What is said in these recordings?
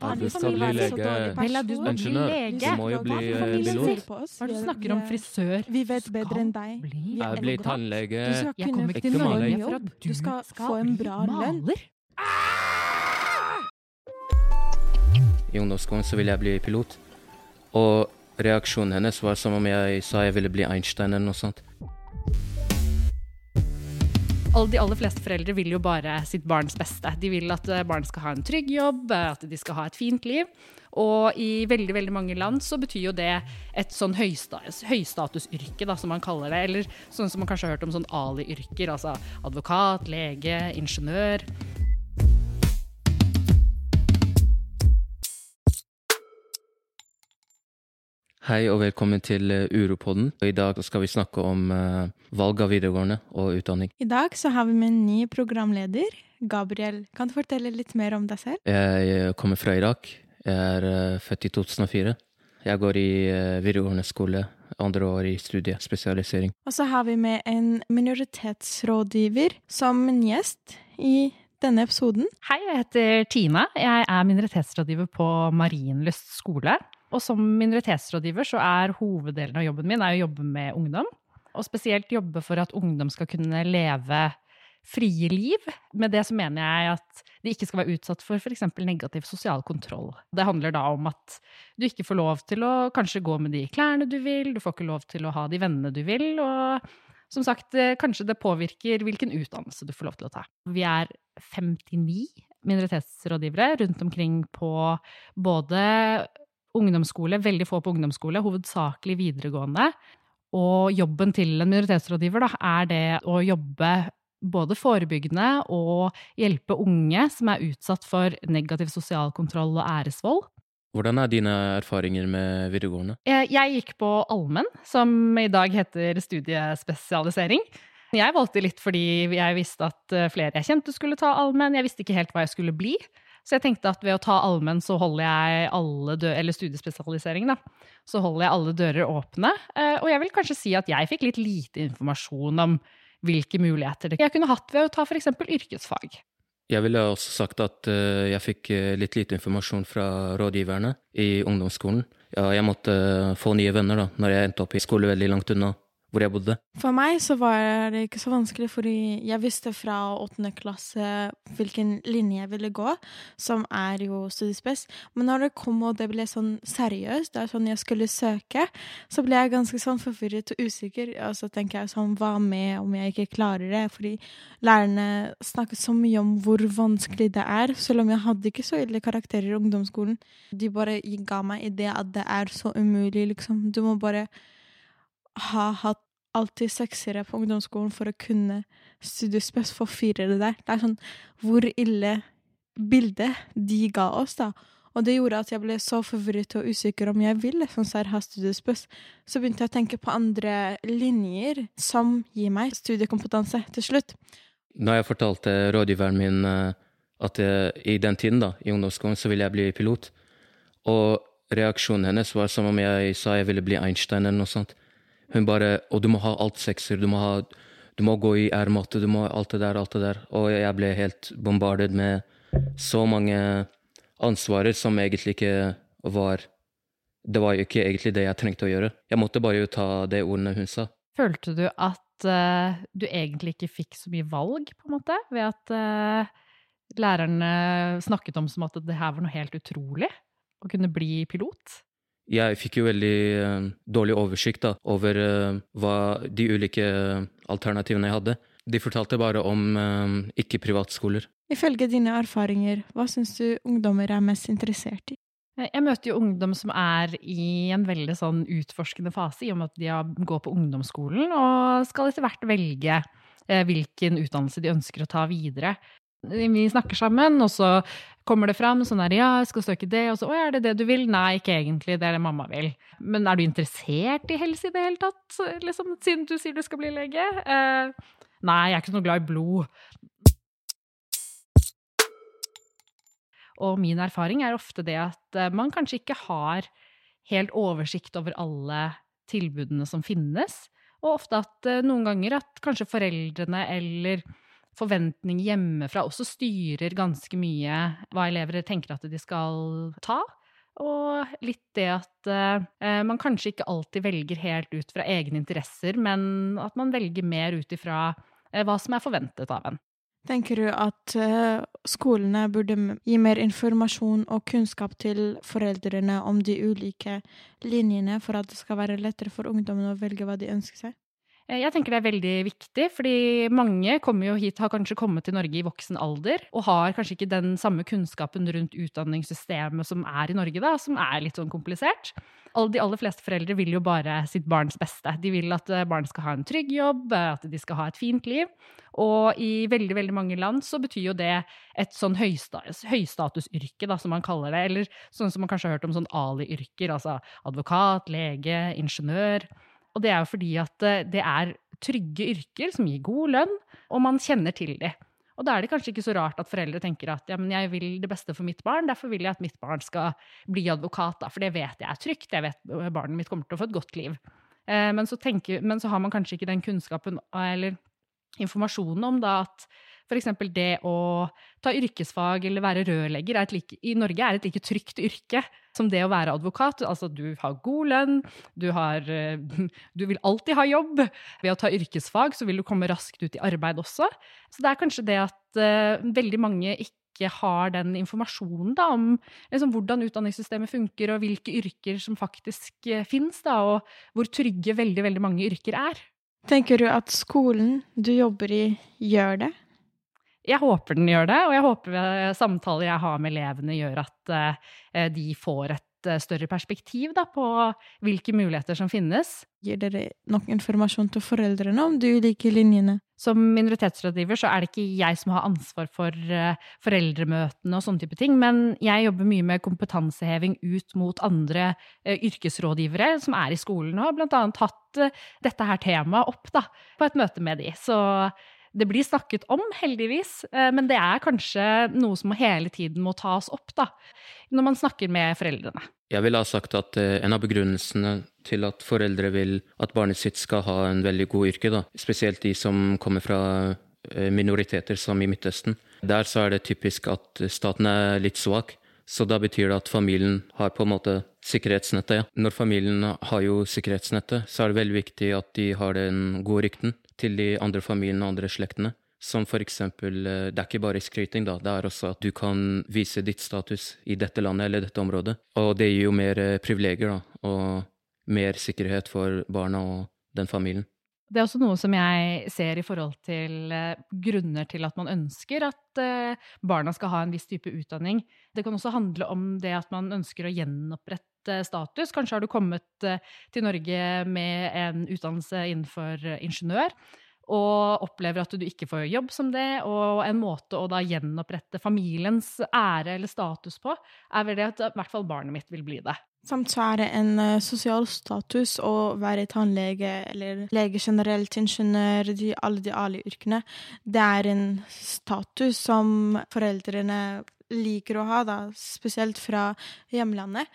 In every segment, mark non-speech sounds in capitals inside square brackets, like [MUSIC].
Ja, du skal bli lege. Ingeniør. Du må jo bli eh, pilot. oss. Hva er det du er- snakker om? Frisør? Vi vet bedre enn deg. Jeg blir tannlege. Jeg kommer ikke til Norge maler. for at du skal få en bra lønn. I ungdomsskolen så ville jeg bli pilot. Og reaksjonen hennes var som om jeg sa jeg ville bli Einstein eller noe sånt. De aller fleste foreldre vil jo bare sitt barns beste. De vil at eh, barn skal ha en trygg jobb, eh, at de skal ha et fint liv. Og i veldig veldig mange land så betyr jo det et sånn høystatusyrke, da, som man kaller det. Eller sånn som man kanskje har hørt om sånn ali-yrker, altså advokat, lege, ingeniør. Hei og velkommen til eh, Uropodden. I dag skal vi snakke om eh, valg av videregående og utdanning. I dag så har vi med en ny programleder. Gabriel, kan du fortelle litt mer om deg selv? Jeg eh, kommer fra Irak. Jeg er født i 2004. Jeg går i videregående skole, andre år i studiespesialisering. Og så har vi med en minoritetsrådgiver som en gjest i denne episoden. Hei, jeg heter Tina. Jeg er minoritetsrådgiver på Marienlyst skole. Og som minoritetsrådgiver så er hoveddelen av jobben min å jobbe med ungdom. Og spesielt jobbe for at ungdom skal kunne leve frie liv. Med det så mener jeg at de ikke skal være utsatt for f.eks. negativ sosial kontroll. Det handler da om at du ikke får lov til å kanskje gå med de klærne du vil, du får ikke lov til å ha de vennene du vil, og som sagt, eh, kanskje det påvirker hvilken utdannelse du får lov til å ta. Vi er 59 minoritetsrådgivere rundt omkring på både ungdomsskole, veldig få på ungdomsskole, hovedsakelig videregående. Og jobben til en minoritetsrådgiver da, er det å jobbe både forebyggende og hjelpe unge som er utsatt for negativ sosial kontroll og æresvold. Hvordan er dine erfaringer med videregående? Eh, Jeg gikk på allmenn, som i dag heter studiespesialisering. Jeg valgte litt fordi jeg visste at eh, flere jeg kjente skulle ta allmenn. Jeg visste ikke helt hva jeg skulle bli. Så jeg tenkte at ved å ta allmenn så holder jeg alle dø eller studiespesialisering, da. Så holder jeg alle dører åpne. Eh, Og jeg vil kanskje si at jeg fikk litt lite informasjon om hvilke muligheter jeg kunne hatt ved å ta f.eks. yrkesfag. Jeg ville også sagt at eh, jeg fikk eh, litt lite informasjon fra rådgiverne i ungdomsskolen. Jeg måtte få nye venner da, når jeg endte opp i skole veldig langt unna hvor jeg bodde. For meg så var det ikke så vanskelig, fordi jeg visste fra åttende klasse hvilken linje jeg ville gå, som er jo studiespes. Men når det kom og det ble sånn seriøst, det er sånn jeg skulle søke, så ble jeg ganske sånn forvirret og usikker. Og så tenker jeg sånn, hva med om jeg ikke klarer det? Fordi lærerne snakket så mye om hvor vanskelig det er, selv om jeg hadde ikke så ille karakterer i ungdomsskolen. De bare ga meg idé at det er så umulig, liksom. Du må bare ha hatt alltid seksere på ungdomsskolen for å kunne studiespes for firere der. Det er sånn hvor ille bildet de ga oss, da. Og det gjorde at jeg ble så forvirret og usikker om jeg ville sånn så her ha studiespes. Så begynte jeg å tenke på andre linjer som gir meg studiekompetanse til slutt. Når jeg fortalte rådgiveren min eh, at jeg, i den tiden, da, i ungdomsskolen, så ville jeg bli pilot, og reaksjonen hennes var som om jeg sa jeg ville bli Einstein eller noe sånt. Hun bare Og du må ha alt sekser, du må ha du må gå i ærmatte, du må ha alt det der, alt det der. Og jeg ble helt bombardet med så mange ansvarer som egentlig ikke var Det var jo ikke egentlig det jeg trengte å gjøre. Jeg måtte bare jo ta de ordene hun sa. Følte du at uh, du egentlig ikke fikk så mye valg, på en måte? Ved at uh, lærerne snakket om som at det her var noe helt utrolig? Å kunne bli pilot? Jeg fikk jo veldig eh, dårlig oversikt da, over eh, hva de ulike eh, alternativene jeg hadde. De fortalte bare om ikke-privatskoler. Ifølge dine erfaringer, hva syns du ungdommer er mest interessert i? Jeg møter jo ungdom som er i en veldig sånn utforskende fase, i og med at de har- går på ungdomsskolen og skal etter hvert velge hvilken utdannelse de ønsker å ta videre. Vi snakker sammen, og så kommer det fram sånn her, ja, jeg skal søke det, og så, å, er det det du vil? Nei, ikke egentlig, det er det mamma vil. Men er du interessert i helse i det hele tatt, liksom, siden du sier du skal bli lege? Eh, nei, jeg er ikke noe glad i blod. Og min erfaring er ofte det at eh, man kanskje ikke har helt oversikt over alle tilbudene som finnes, og ofte at eh, noen ganger at kanskje foreldrene eller forventninger hjemmefra også styrer ganske mye hva elever tenker at de skal ta. Og litt det at eh, man kanskje ikke alltid velger helt ut fra egne interesser, men at man velger mer ut ifra eh, hva som er forventet av en. Tenker du at uh, skolene burde gi mer informasjon og kunnskap til foreldrene om de ulike linjene, for at det skal være lettere for ungdommene å velge hva de ønsker seg? Eh, jeg tenker det er veldig viktig, fordi mange kommer jo hit, har kanskje kommet til Norge i voksen alder, og har kanskje ikke den samme kunnskapen rundt utdanningssystemet som er i Norge, da, som er litt sånn komplisert. De aller fleste foreldre vil jo bare sitt barns beste. De vil at eh, barn skal ha en trygg jobb, at de skal ha et fint liv. Og i veldig veldig mange land så betyr jo det et sånn høystatusyrke, da, som man kaller det. Eller sånn som man kanskje har hørt om sånn ali-yrker, altså advokat, lege, ingeniør. Og det er jo fordi at eh, det er trygge yrker som gir god lønn, og man kjenner til de. Og da er det kanskje ikke så rart at foreldre tenker at ja, men jeg vil det beste for mitt barn, derfor vil jeg at mitt barn skal bli advokat, da, for det vet jeg er trygt, jeg vet barnet mitt kommer til å få et godt liv. Eh, men, så tenker, men så har man kanskje ikke den kunnskapen eller informasjonen om da at F.eks. det å ta yrkesfag eller være rørlegger like, i Norge er et like trygt yrke som det å være advokat. Altså, du har god lønn, du, har, eh, [LAUGHS] du vil alltid ha jobb. Ved å ta yrkesfag så vil du komme raskt ut i arbeid også. Så det er kanskje det at uh, veldig mange ikke har den informasjonen da, om liksom, hvordan utdanningssystemet funker, og hvilke yrker som faktisk uh, finnes, da, og hvor trygge veldig, veldig mange yrker er. Tenker du at skolen du jobber i, gjør det? Jeg håper den gjør det, og jeg håper eh, samtaler jeg har med elevene, gjør at uh, de får et uh, større perspektiv da, på hvilke muligheter som finnes. Gir dere nok informasjon til foreldrene om de ulike linjene? Som minoritetsrådgiver så er det ikke jeg som har ansvar for foreldremøtene og sånne type ting, men jeg jobber mye med kompetanseheving ut mot andre yrkesrådgivere som er i skolen, og har blant annet hatt dette her temaet opp da, på et møte med de. Så det blir snakket om, heldigvis, eh, men det er kanskje noe som hele tiden må tas opp, da, når man snakker med foreldrene. Jeg ville ha sagt at eh, en av begrunnelsene til at foreldre vil at barnet sitt skal ha en veldig god yrke, da, spesielt de som kommer fra eh, minoriteter som i Midtøsten, der så er det typisk at staten er litt svak. Så da betyr det at familien har på en måte sikkerhetsnettet. Ja. Når familien har jo sikkerhetsnettet, så er det veldig viktig at de har den gode rykten til de andre familiene og andre slektene. Som for eksempel, eh, det er ikke bare skryting, da, det er også at du kan vise ditt status i dette landet eller dette området. Og det gir jo mer eh, privilegier, da, og mer sikkerhet for barna og den familien. Det er også noe som jeg ser i forhold til eh, grunner til at man ønsker at barna skal ha en viss type utdanning. Det kan også handle om det at man ønsker å gjenopprette status. Kanskje har du kommet eh, til Norge med en utdannelse innenfor eh, ingeniør og opplever at du ikke får jobb som det, og en måte å da gjenopprette familiens ære eller status på, er vel det at i hvert fall barnet mitt vil bli det. Samt så er det en sosial status å være tannlege eller lege generelt, ingeniør, de, alle de alle yrkene. Det er en status som foreldrene liker å ha, da, spesielt fra hjemlandet.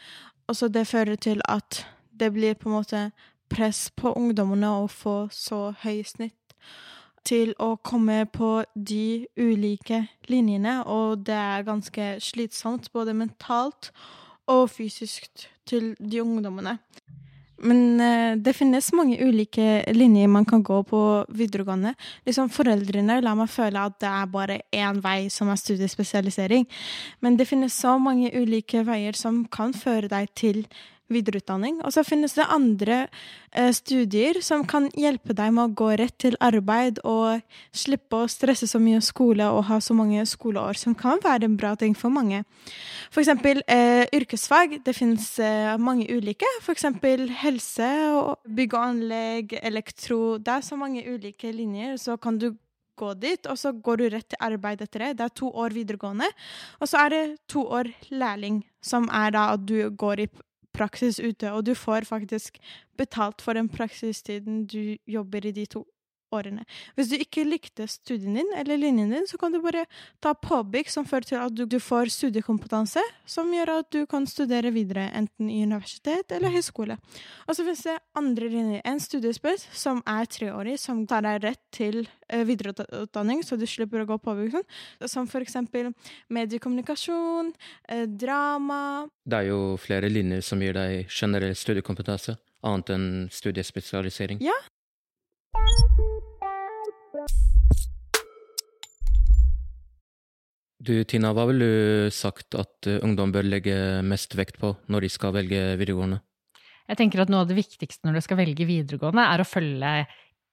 Og så det fører til at det blir på en måte press på ungdommene å få så høy snitt til å komme på de ulike linjene, og det er ganske slitsomt både mentalt og fysisk til de ungdommene. Men eh, det finnes mange ulike linjer man kan gå på videregående. Liksom Foreldrene lar meg føle at det er bare én vei som er studiespesialisering. Men det finnes så mange ulike veier som kan føre deg til videreutdanning. Og så finnes det andre eh, studier som kan hjelpe deg med å gå rett til arbeid og slippe å stresse så mye skole og ha så mange skoleår, som kan være en bra ting for mange. For eksempel eh, yrkesfag. Det finnes eh, mange ulike. For eksempel helse, og bygg og anlegg, elektro. Det er så mange ulike linjer, så kan du gå dit, og så går du rett til arbeid etter det. Det er to år videregående. Og så er det to år lærling, som er da at du går i praksis ute, og du får faktisk betalt for den praksistiden du jobber i de to årene. Hvis du ikke likte studien din eller linjen din, så kan du bare ta påbygg som fører til at du, du får studiekompetanse, som gjør at du kan studere videre, enten i universitet eller høyskole. Og så finnes det andre linjer. En studiespes som er treårig, som tar deg rett til uh, videreutdanning, så du slipper å gå påbygg sånn. Som for eksempel mediekommunikasjon, uh, drama Det er jo flere linjer som gir deg generell studiekompetanse annet enn studiespesialisering. Ja. Du Tina, hva ville du sagt at eh, ungdom bør legge mest vekt på når de skal velge videregående? Jeg tenker at noe av det viktigste når du skal velge videregående, er å følge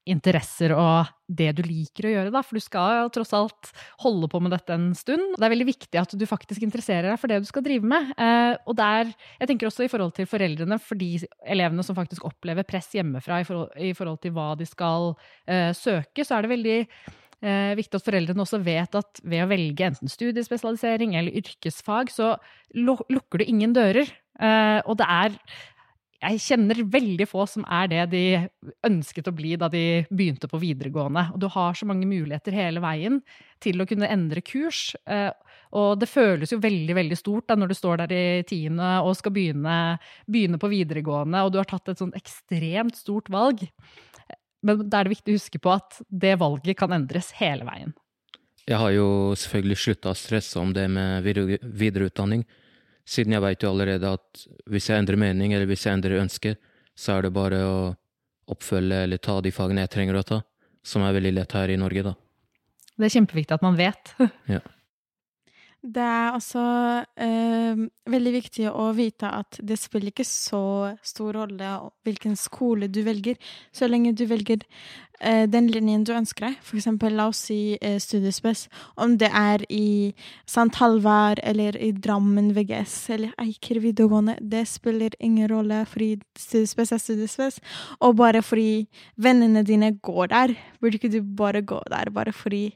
interesser og det du liker å gjøre, da. For du skal tross alt holde på med dette en stund. Det er veldig viktig at du faktisk interesserer deg for det du skal drive med. Eh, og der, jeg tenker også i forhold til foreldrene, for de elevene som faktisk opplever press hjemmefra i forhold, i forhold til hva de skal eh, søke, så er det veldig eh, viktig at foreldrene også vet at ved å velge enten studiespesialisering eller yrkesfag, så lukker du ingen dører. Eh, og det er jeg kjenner veldig få som er det de ønsket å bli da de begynte på videregående. Og du har så mange muligheter hele veien til å kunne endre kurs. Eh, og det føles jo veldig veldig stort da når du står der i tiende og skal begynne, begynne på videregående, og du har tatt et sånn ekstremt stort valg. Men da er det viktig å huske på at det valget kan endres hele veien. Jeg har jo selvfølgelig slutta å stresse om det med videreutdanning. Siden jeg veit jo allerede at hvis jeg endrer mening, eller hvis jeg endrer ønske, så er det bare å oppfølge eller ta de fagene jeg trenger å ta, som er veldig lett her i Norge, da. Det er kjempeviktig at man vet. ja. Det er også eh, veldig viktig å vite at det spiller ikke så stor rolle hvilken skole du velger, så lenge du velger eh, den linjen du ønsker deg. For eksempel, la oss si eh, studiespes. Om det er i St. Halvard eller i Drammen VGS eller Eiker videregående, det spiller ingen rolle, fordi studiespes er studiespes. Og bare fordi vennene dine går der, burde ikke du bare gå der bare fordi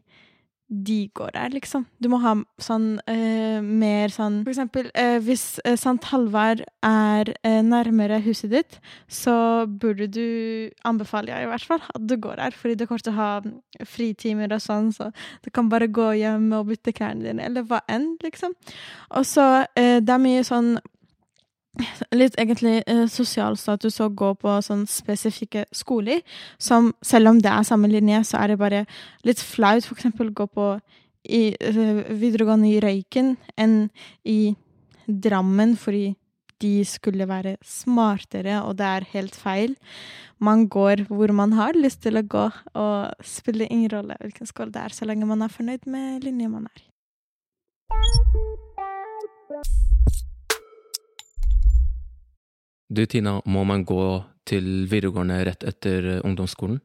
de går der, liksom. Du må ha sånn uh, mer sånn For eksempel uh, hvis uh, Sant Halvard er nærmere huset ditt, så burde du anbefale jeg i hvert fall at du går der, fordi du kommer til å ha fritimer og sånn, så du kan bare gå hjem og bytte klærne dine, eller hva enn, liksom. Og så det er mye sånn litt egentlig eh, sosial status å gå på sånn spesifikke skoler, som selv om det er samme linje, så er det bare litt flaut for eksempel gå på i, uh, videregående i Røyken enn i Drammen, fordi de skulle være smartere, og det er helt feil. Man går hvor man har lyst til å gå, og spiller ingen rolle hvilken skole det er, så lenge man er fornøyd med linja man er i. Du Tina, må man gå til videregående rett etter ungdomsskolen?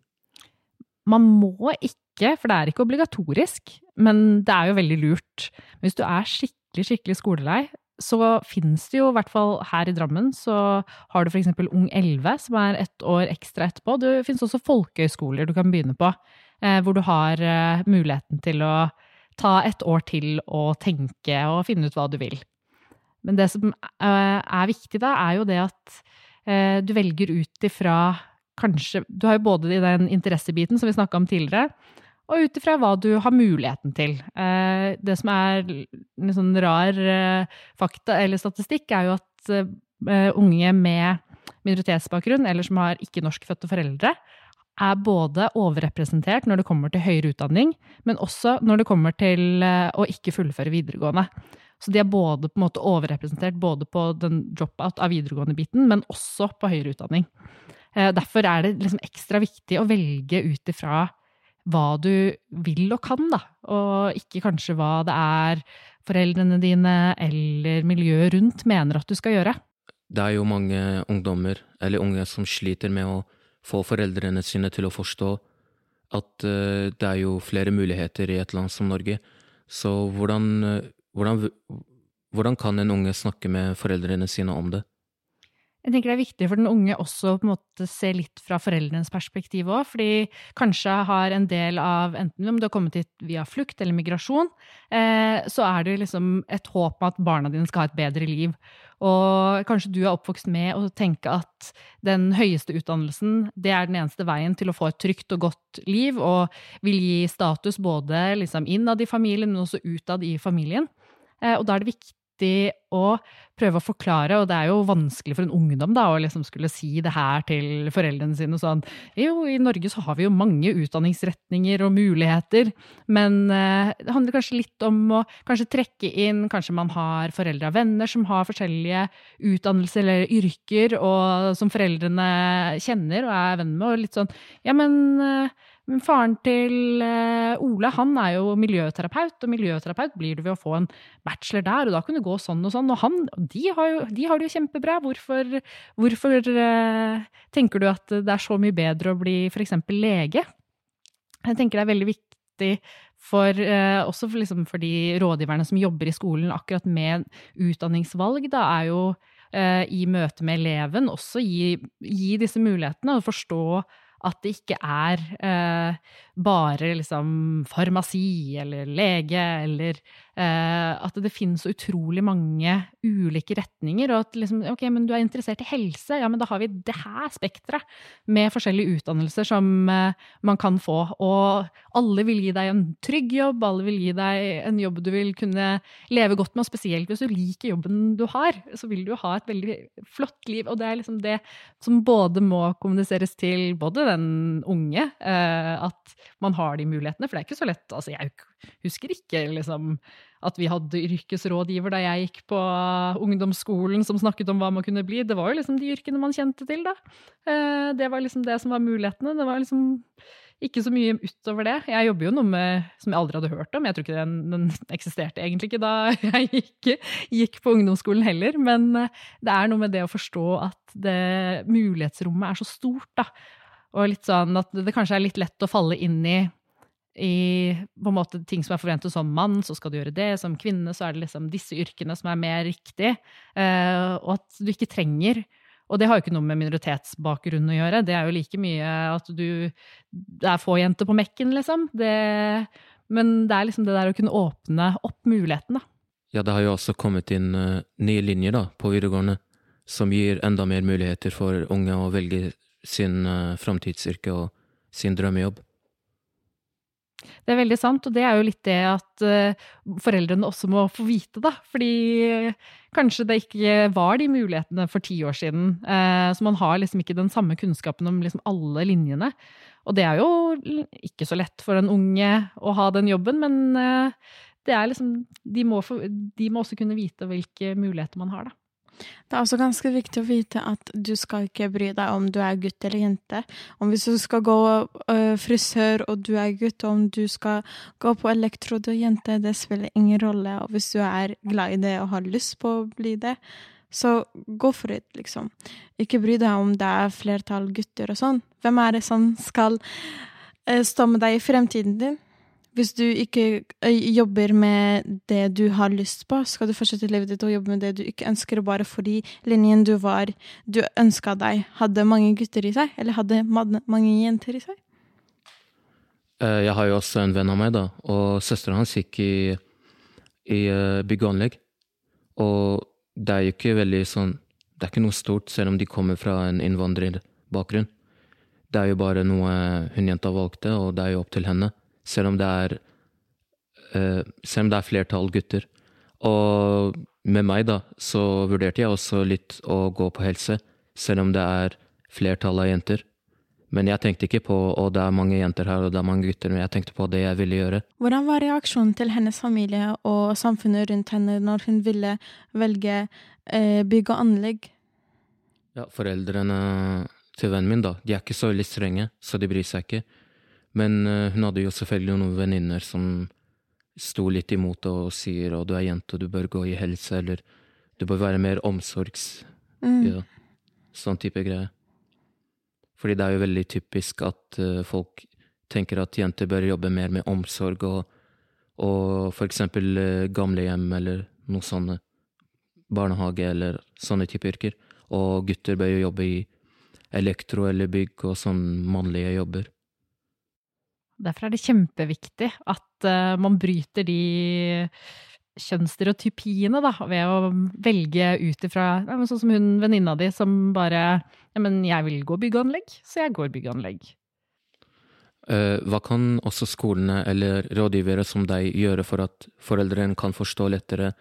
Man må ikke, for det er ikke obligatorisk. Men det er jo veldig lurt. Hvis du er skikkelig, skikkelig skolelei, så finnes det jo, i hvert fall her i Drammen, så har du eksempel Ung 11, som er ett år ekstra etterpå. Det finnes også folkehøyskoler du kan begynne på, eh, hvor du har eh, muligheten til å ta et år til og tenke og finne ut hva du vil. Men det som eh, er viktig da, er jo det at eh, du velger ut ifra kanskje Du har jo både den interessebiten som vi snakka om tidligere, og ut ifra hva du har muligheten til. Eh, det som er en sånn rar fakta eller statistikk, er jo at unge med minoritetsbakgrunn, eller som har ikke-norskfødte foreldre, er både overrepresentert når det kommer til høyere utdanning, men også når det kommer til å ikke fullføre videregående. Så de er både på en måte overrepresentert både på den drop-out av videregående-biten, men også på høyere utdanning. Eh, derfor er det liksom ekstra viktig å velge ut ifra hva du vil og kan, da, og ikke kanskje hva det er foreldrene dine eller miljøet rundt mener at du skal gjøre. Det er jo mange ungdommer, eller unge, som sliter med å få foreldrene sine til å forstå at eh, det er jo flere muligheter i et land som Norge. Så hvordan hvordan, hvordan kan en unge snakke med foreldrene sine om det? Jeg tenker det er viktig for den unge også å se litt fra foreldrenes perspektiv òg, fordi kanskje har en del av, enten om du har kommet hit via flukt eller migrasjon, eh, så er det liksom et håp om at barna dine skal ha et bedre liv. Og kanskje du er oppvokst med å tenke at den høyeste utdannelsen, det er den eneste veien til å få et trygt og godt liv, og vil gi status både liksom innad i familien, men også utad i familien. Eh, og da er det viktig å prøve å forklare, og det er jo vanskelig for en ungdom da, å liksom skulle si det her til foreldrene sine. sånn, Jo, i Norge så har vi jo mange utdanningsretninger og muligheter, men eh, det handler kanskje litt om å kanskje trekke inn Kanskje man har foreldre og venner som har forskjellige utdannelser eller yrker, og som foreldrene kjenner og er venn med, og litt sånn Ja, men eh, men faren til uh, Ole han er jo miljøterapeut, og miljøterapeut blir du ved å få en bachelor der, og da kan du gå sånn og sånn. Og han, de, har jo, de har det jo kjempebra. Hvorfor, hvorfor uh, tenker du at det er så mye bedre å bli f.eks. lege? Jeg tenker det er veldig viktig for, uh, også for, liksom, for, de rådgiverne som jobber i skolen akkurat med utdanningsvalg, da er jo i møte med eleven også gi, gi disse mulighetene og forstå at det ikke er eh, bare liksom farmasi eller lege, eller at det finnes utrolig mange ulike retninger. Og at liksom, ok, men du er interessert i helse, ja, men da har vi det her spekteret med forskjellige utdannelser som eh, man kan få. Og alle vil gi deg en trygg jobb, alle vil gi deg en jobb du vil kunne leve godt med, og spesielt hvis du liker jobben du har, så vil du ha et veldig flott liv. Og det er liksom det som både må kommuniseres til både den unge, eh, at man har de mulighetene. For det er ikke så lett. Altså, jeg husker ikke liksom, at vi hadde yrkesrådgiver da jeg gikk på ungdomsskolen som snakket om hva man kunne bli. Det var jo liksom de yrkene man kjente til, da. Eh, det var liksom det som var mulighetene. Det var liksom ikke så mye utover det. Jeg jobber jo noe med som jeg aldri hadde hørt om. Jeg tror ikke den, den eksisterte egentlig ikke da [LAUGHS] jeg gikk, gikk, på ungdomsskolen heller. Men eh, det er noe med det å forstå at det, mulighetsrommet er så stort, da. Og litt sånn at det kanskje er litt lett å falle inn i i på en måte ting som er forventet som mann, så skal du gjøre det. Som kvinne så er det liksom disse yrkene som er mer riktig. Uh, og at du ikke trenger Og det har jo ikke noe med minoritetsbakgrunn å gjøre. Det er jo like mye at du Det er få jenter på Mekken, liksom. Det, men det er liksom det der å kunne åpne opp mulighetene. Ja, det har jo også kommet inn uh, nye linjer da, på videregående som gir enda mer muligheter for unge å velge sin uh, framtidsyrke og sin drømmejobb. Det er veldig sant, og det er jo litt det at uh, foreldrene også må få vite, da. Fordi kanskje det ikke var de mulighetene for ti år siden. Uh, så man har liksom ikke den samme kunnskapen om liksom alle linjene. Og det er jo ikke så lett for en unge å ha den jobben, men det er liksom de må, de må også kunne vite hvilke muligheter man har, da. Det er også ganske viktig å vite at du skal ikke bry deg om du er gutt eller jente. Om hvis du skal gå øh, frisør og du er gutt, og om du skal gå på elektro og jente, det spiller ingen rolle. Og hvis du er glad i det og har lyst på å bli det, så gå for det, liksom. Ikke bry deg om det er flertall gutter og sånn. Hvem er det som skal øh, stå med deg i fremtiden din? Hvis du ikke jobber med det du har lyst på, skal du fortsette livet ditt og jobbe med det du ikke ønsker, bare fordi linjen du var, du ønska deg, hadde mange gutter i seg? Eller hadde mange jenter i seg? Eh, jeg har jo også en venn av meg, da, og søsteren hans gikk i, i bygg og anlegg. Og det er jo ikke veldig sånn Det er ikke noe stort, selv om de kommer fra en innvandrerbakgrunn. Det er jo bare noe hun jenta valgte, og det er jo opp til henne selv om det er uh, Selv om det er flertall gutter. Og med meg, da, så vurderte jeg også litt å gå på helse, selv om det er flertall av jenter. Men jeg tenkte ikke på å det er mange jenter her og det er mange gutter, men jeg tenkte på det jeg ville gjøre. Hvordan var reaksjonen til hennes familie og samfunnet rundt henne når hun ville velge eh, bygg og anlegg? Ja, foreldrene til vennen min, da, de er ikke så veldig strenge, så de bryr seg ikke. Men uh, hun hadde jo selvfølgelig noen venninner som sto litt imot og sier at du er jente, du bør gå i helse, eller du bør være mer omsorgs... Mm. Ja, sånn type greie. Fordi det er jo veldig typisk at uh, folk tenker at jenter bør jobbe mer med omsorg og, og for eksempel uh, gamlehjem eller noe sånne barnehage eller sånne type yrker. Og gutter bør jo jobbe i elektro eller bygg og sånne mannlige jobber. Derfor er det kjempeviktig at uh, man bryter de kjønnsstereotypiene, da, ved å velge ut ifra ja, Sånn som hun venninna di som bare Ja, men jeg vil gå byggeanlegg, så jeg går byggeanlegg. Uh, hva kan også skolene eller rådgivere som deg gjøre for at foreldrene kan forstå lettere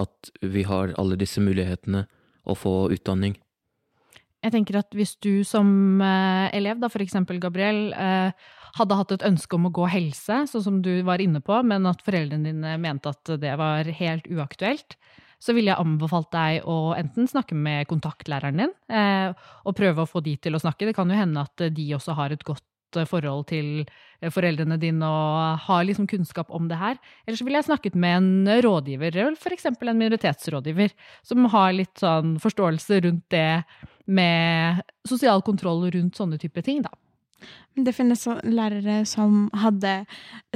at vi har alle disse mulighetene å få utdanning? Jeg tenker at hvis du som uh, elev, da for eksempel Gabriel, hadde hatt et ønske om å gå helse, sånn som du var inne på, men at foreldrene dine mente at det var helt uaktuelt, så ville jeg anbefalt deg å enten snakke med kontaktlæreren din, eh, og prøve å få de til å snakke. Det kan jo hende at de også har et godt eh, forhold til eh, foreldrene dine og har liksom kunnskap om det her. Ellers ville jeg snakket med en rådgiver, f.eks. en minoritetsrådgiver, som har litt sånn forståelse rundt det med sosial kontroll rundt sånne type ting, da. Det finnes lærere som hadde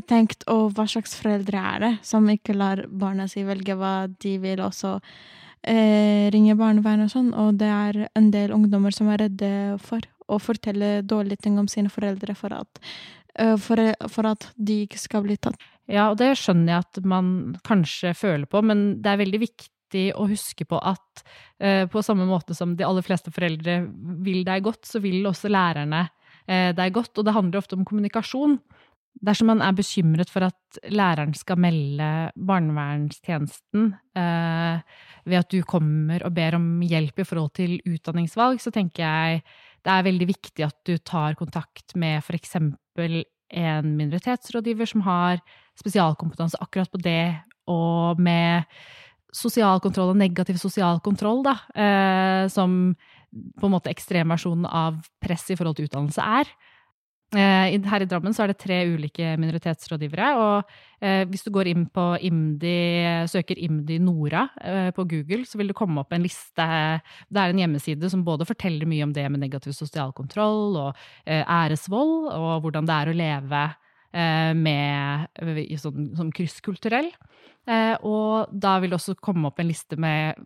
tenkt å, hva slags foreldre er det, som ikke lar barna si velge hva de vil, og så eh, ringe barnevernet og sånn, og det er en del ungdommer som er redde for å fortelle dårlige ting om sine foreldre for at, uh, for, for at de ikke skal bli tatt. Ja, og det skjønner jeg at man kanskje føler på, men det er veldig viktig å huske på at uh, på samme måte som de aller fleste foreldre vil deg godt, så vil også lærerne Eh, det er godt, og det handler ofte om kommunikasjon. Dersom man er bekymret for at læreren skal melde barnevernstjenesten eh, ved at du kommer og ber om hjelp i forhold til utdanningsvalg, så tenker jeg det er veldig viktig at du tar kontakt med eksempel en minoritetsrådgiver som har spesialkompetanse akkurat på det, og med sosial kontroll og negativ sosial kontroll, da, eh, som på en måte ekstremversjonen av press i forhold til utdannelse er. Eh, her i Drammen så er det tre ulike minoritetsrådgivere. Og eh, hvis du går inn på IMDi, søker IMDi Nora eh, på Google, så vil det komme opp en liste. Det er en hjemmeside som både forteller mye om det med negativ sosial kontroll og æresvold, og hvordan det er å leve med, sånn, som krysskulturell. Eh, og da vil det også komme opp en liste med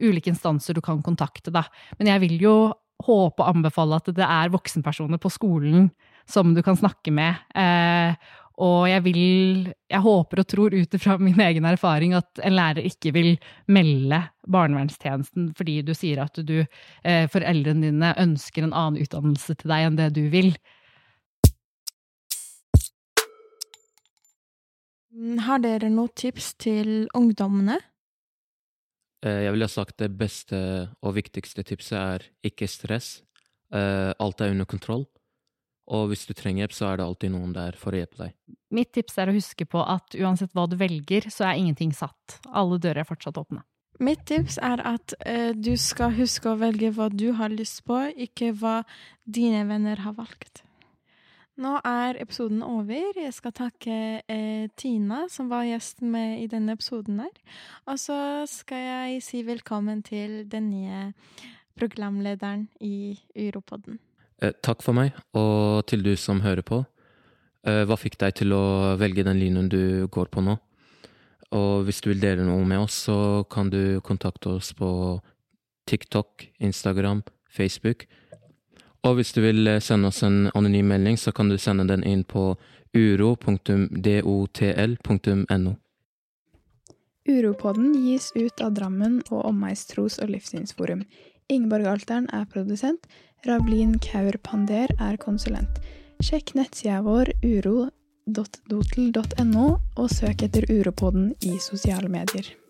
ulike instanser du kan kontakte, da. Men jeg vil jo håpe og anbefale at det er voksenpersoner på skolen som du kan snakke med. Eh, og jeg vil Jeg håper og tror ut ifra min egen erfaring at en lærer ikke vil melde barnevernstjenesten fordi du sier at du, eh, foreldrene dine ønsker en annen utdannelse til deg enn det du vil. Har dere noen tips til ungdommene? Eh, jeg ville sagt det beste og viktigste tipset er ikke stress. Eh, alt er under kontroll. Og hvis du trenger hjelp, så er det alltid noen der for å hjelpe deg. Mitt tips er å huske på at uansett hva du velger, så er ingenting satt. Alle dører er fortsatt åpne. Mitt tips er at uh, du skal huske å velge hva du har lyst på, ikke hva dine venner har valgt. Nå er episoden over. Jeg skal takke eh, Tina, som var gjesten med i denne episoden her. Og så skal jeg si velkommen til den nye programlederen i Uropodden. Eh, takk for meg, og til du som hører på. Eh, hva fikk deg til å velge den linjen du går på nå? Og hvis du vil dele noe med oss, så kan du kontakte oss på TikTok, Instagram, Facebook. Og hvis du vil eh, sende oss en anonym melding, så kan du sende den inn på uro.dotl.no. Uropodden gis ut av Drammen og Omegns tros- og livssynsforum. Ingeborg Alteren er produsent. Ravlin Kaur Pander er konsulent. Sjekk nettsida vår uro.dotel.no, og søk etter Uropodden i sosiale medier.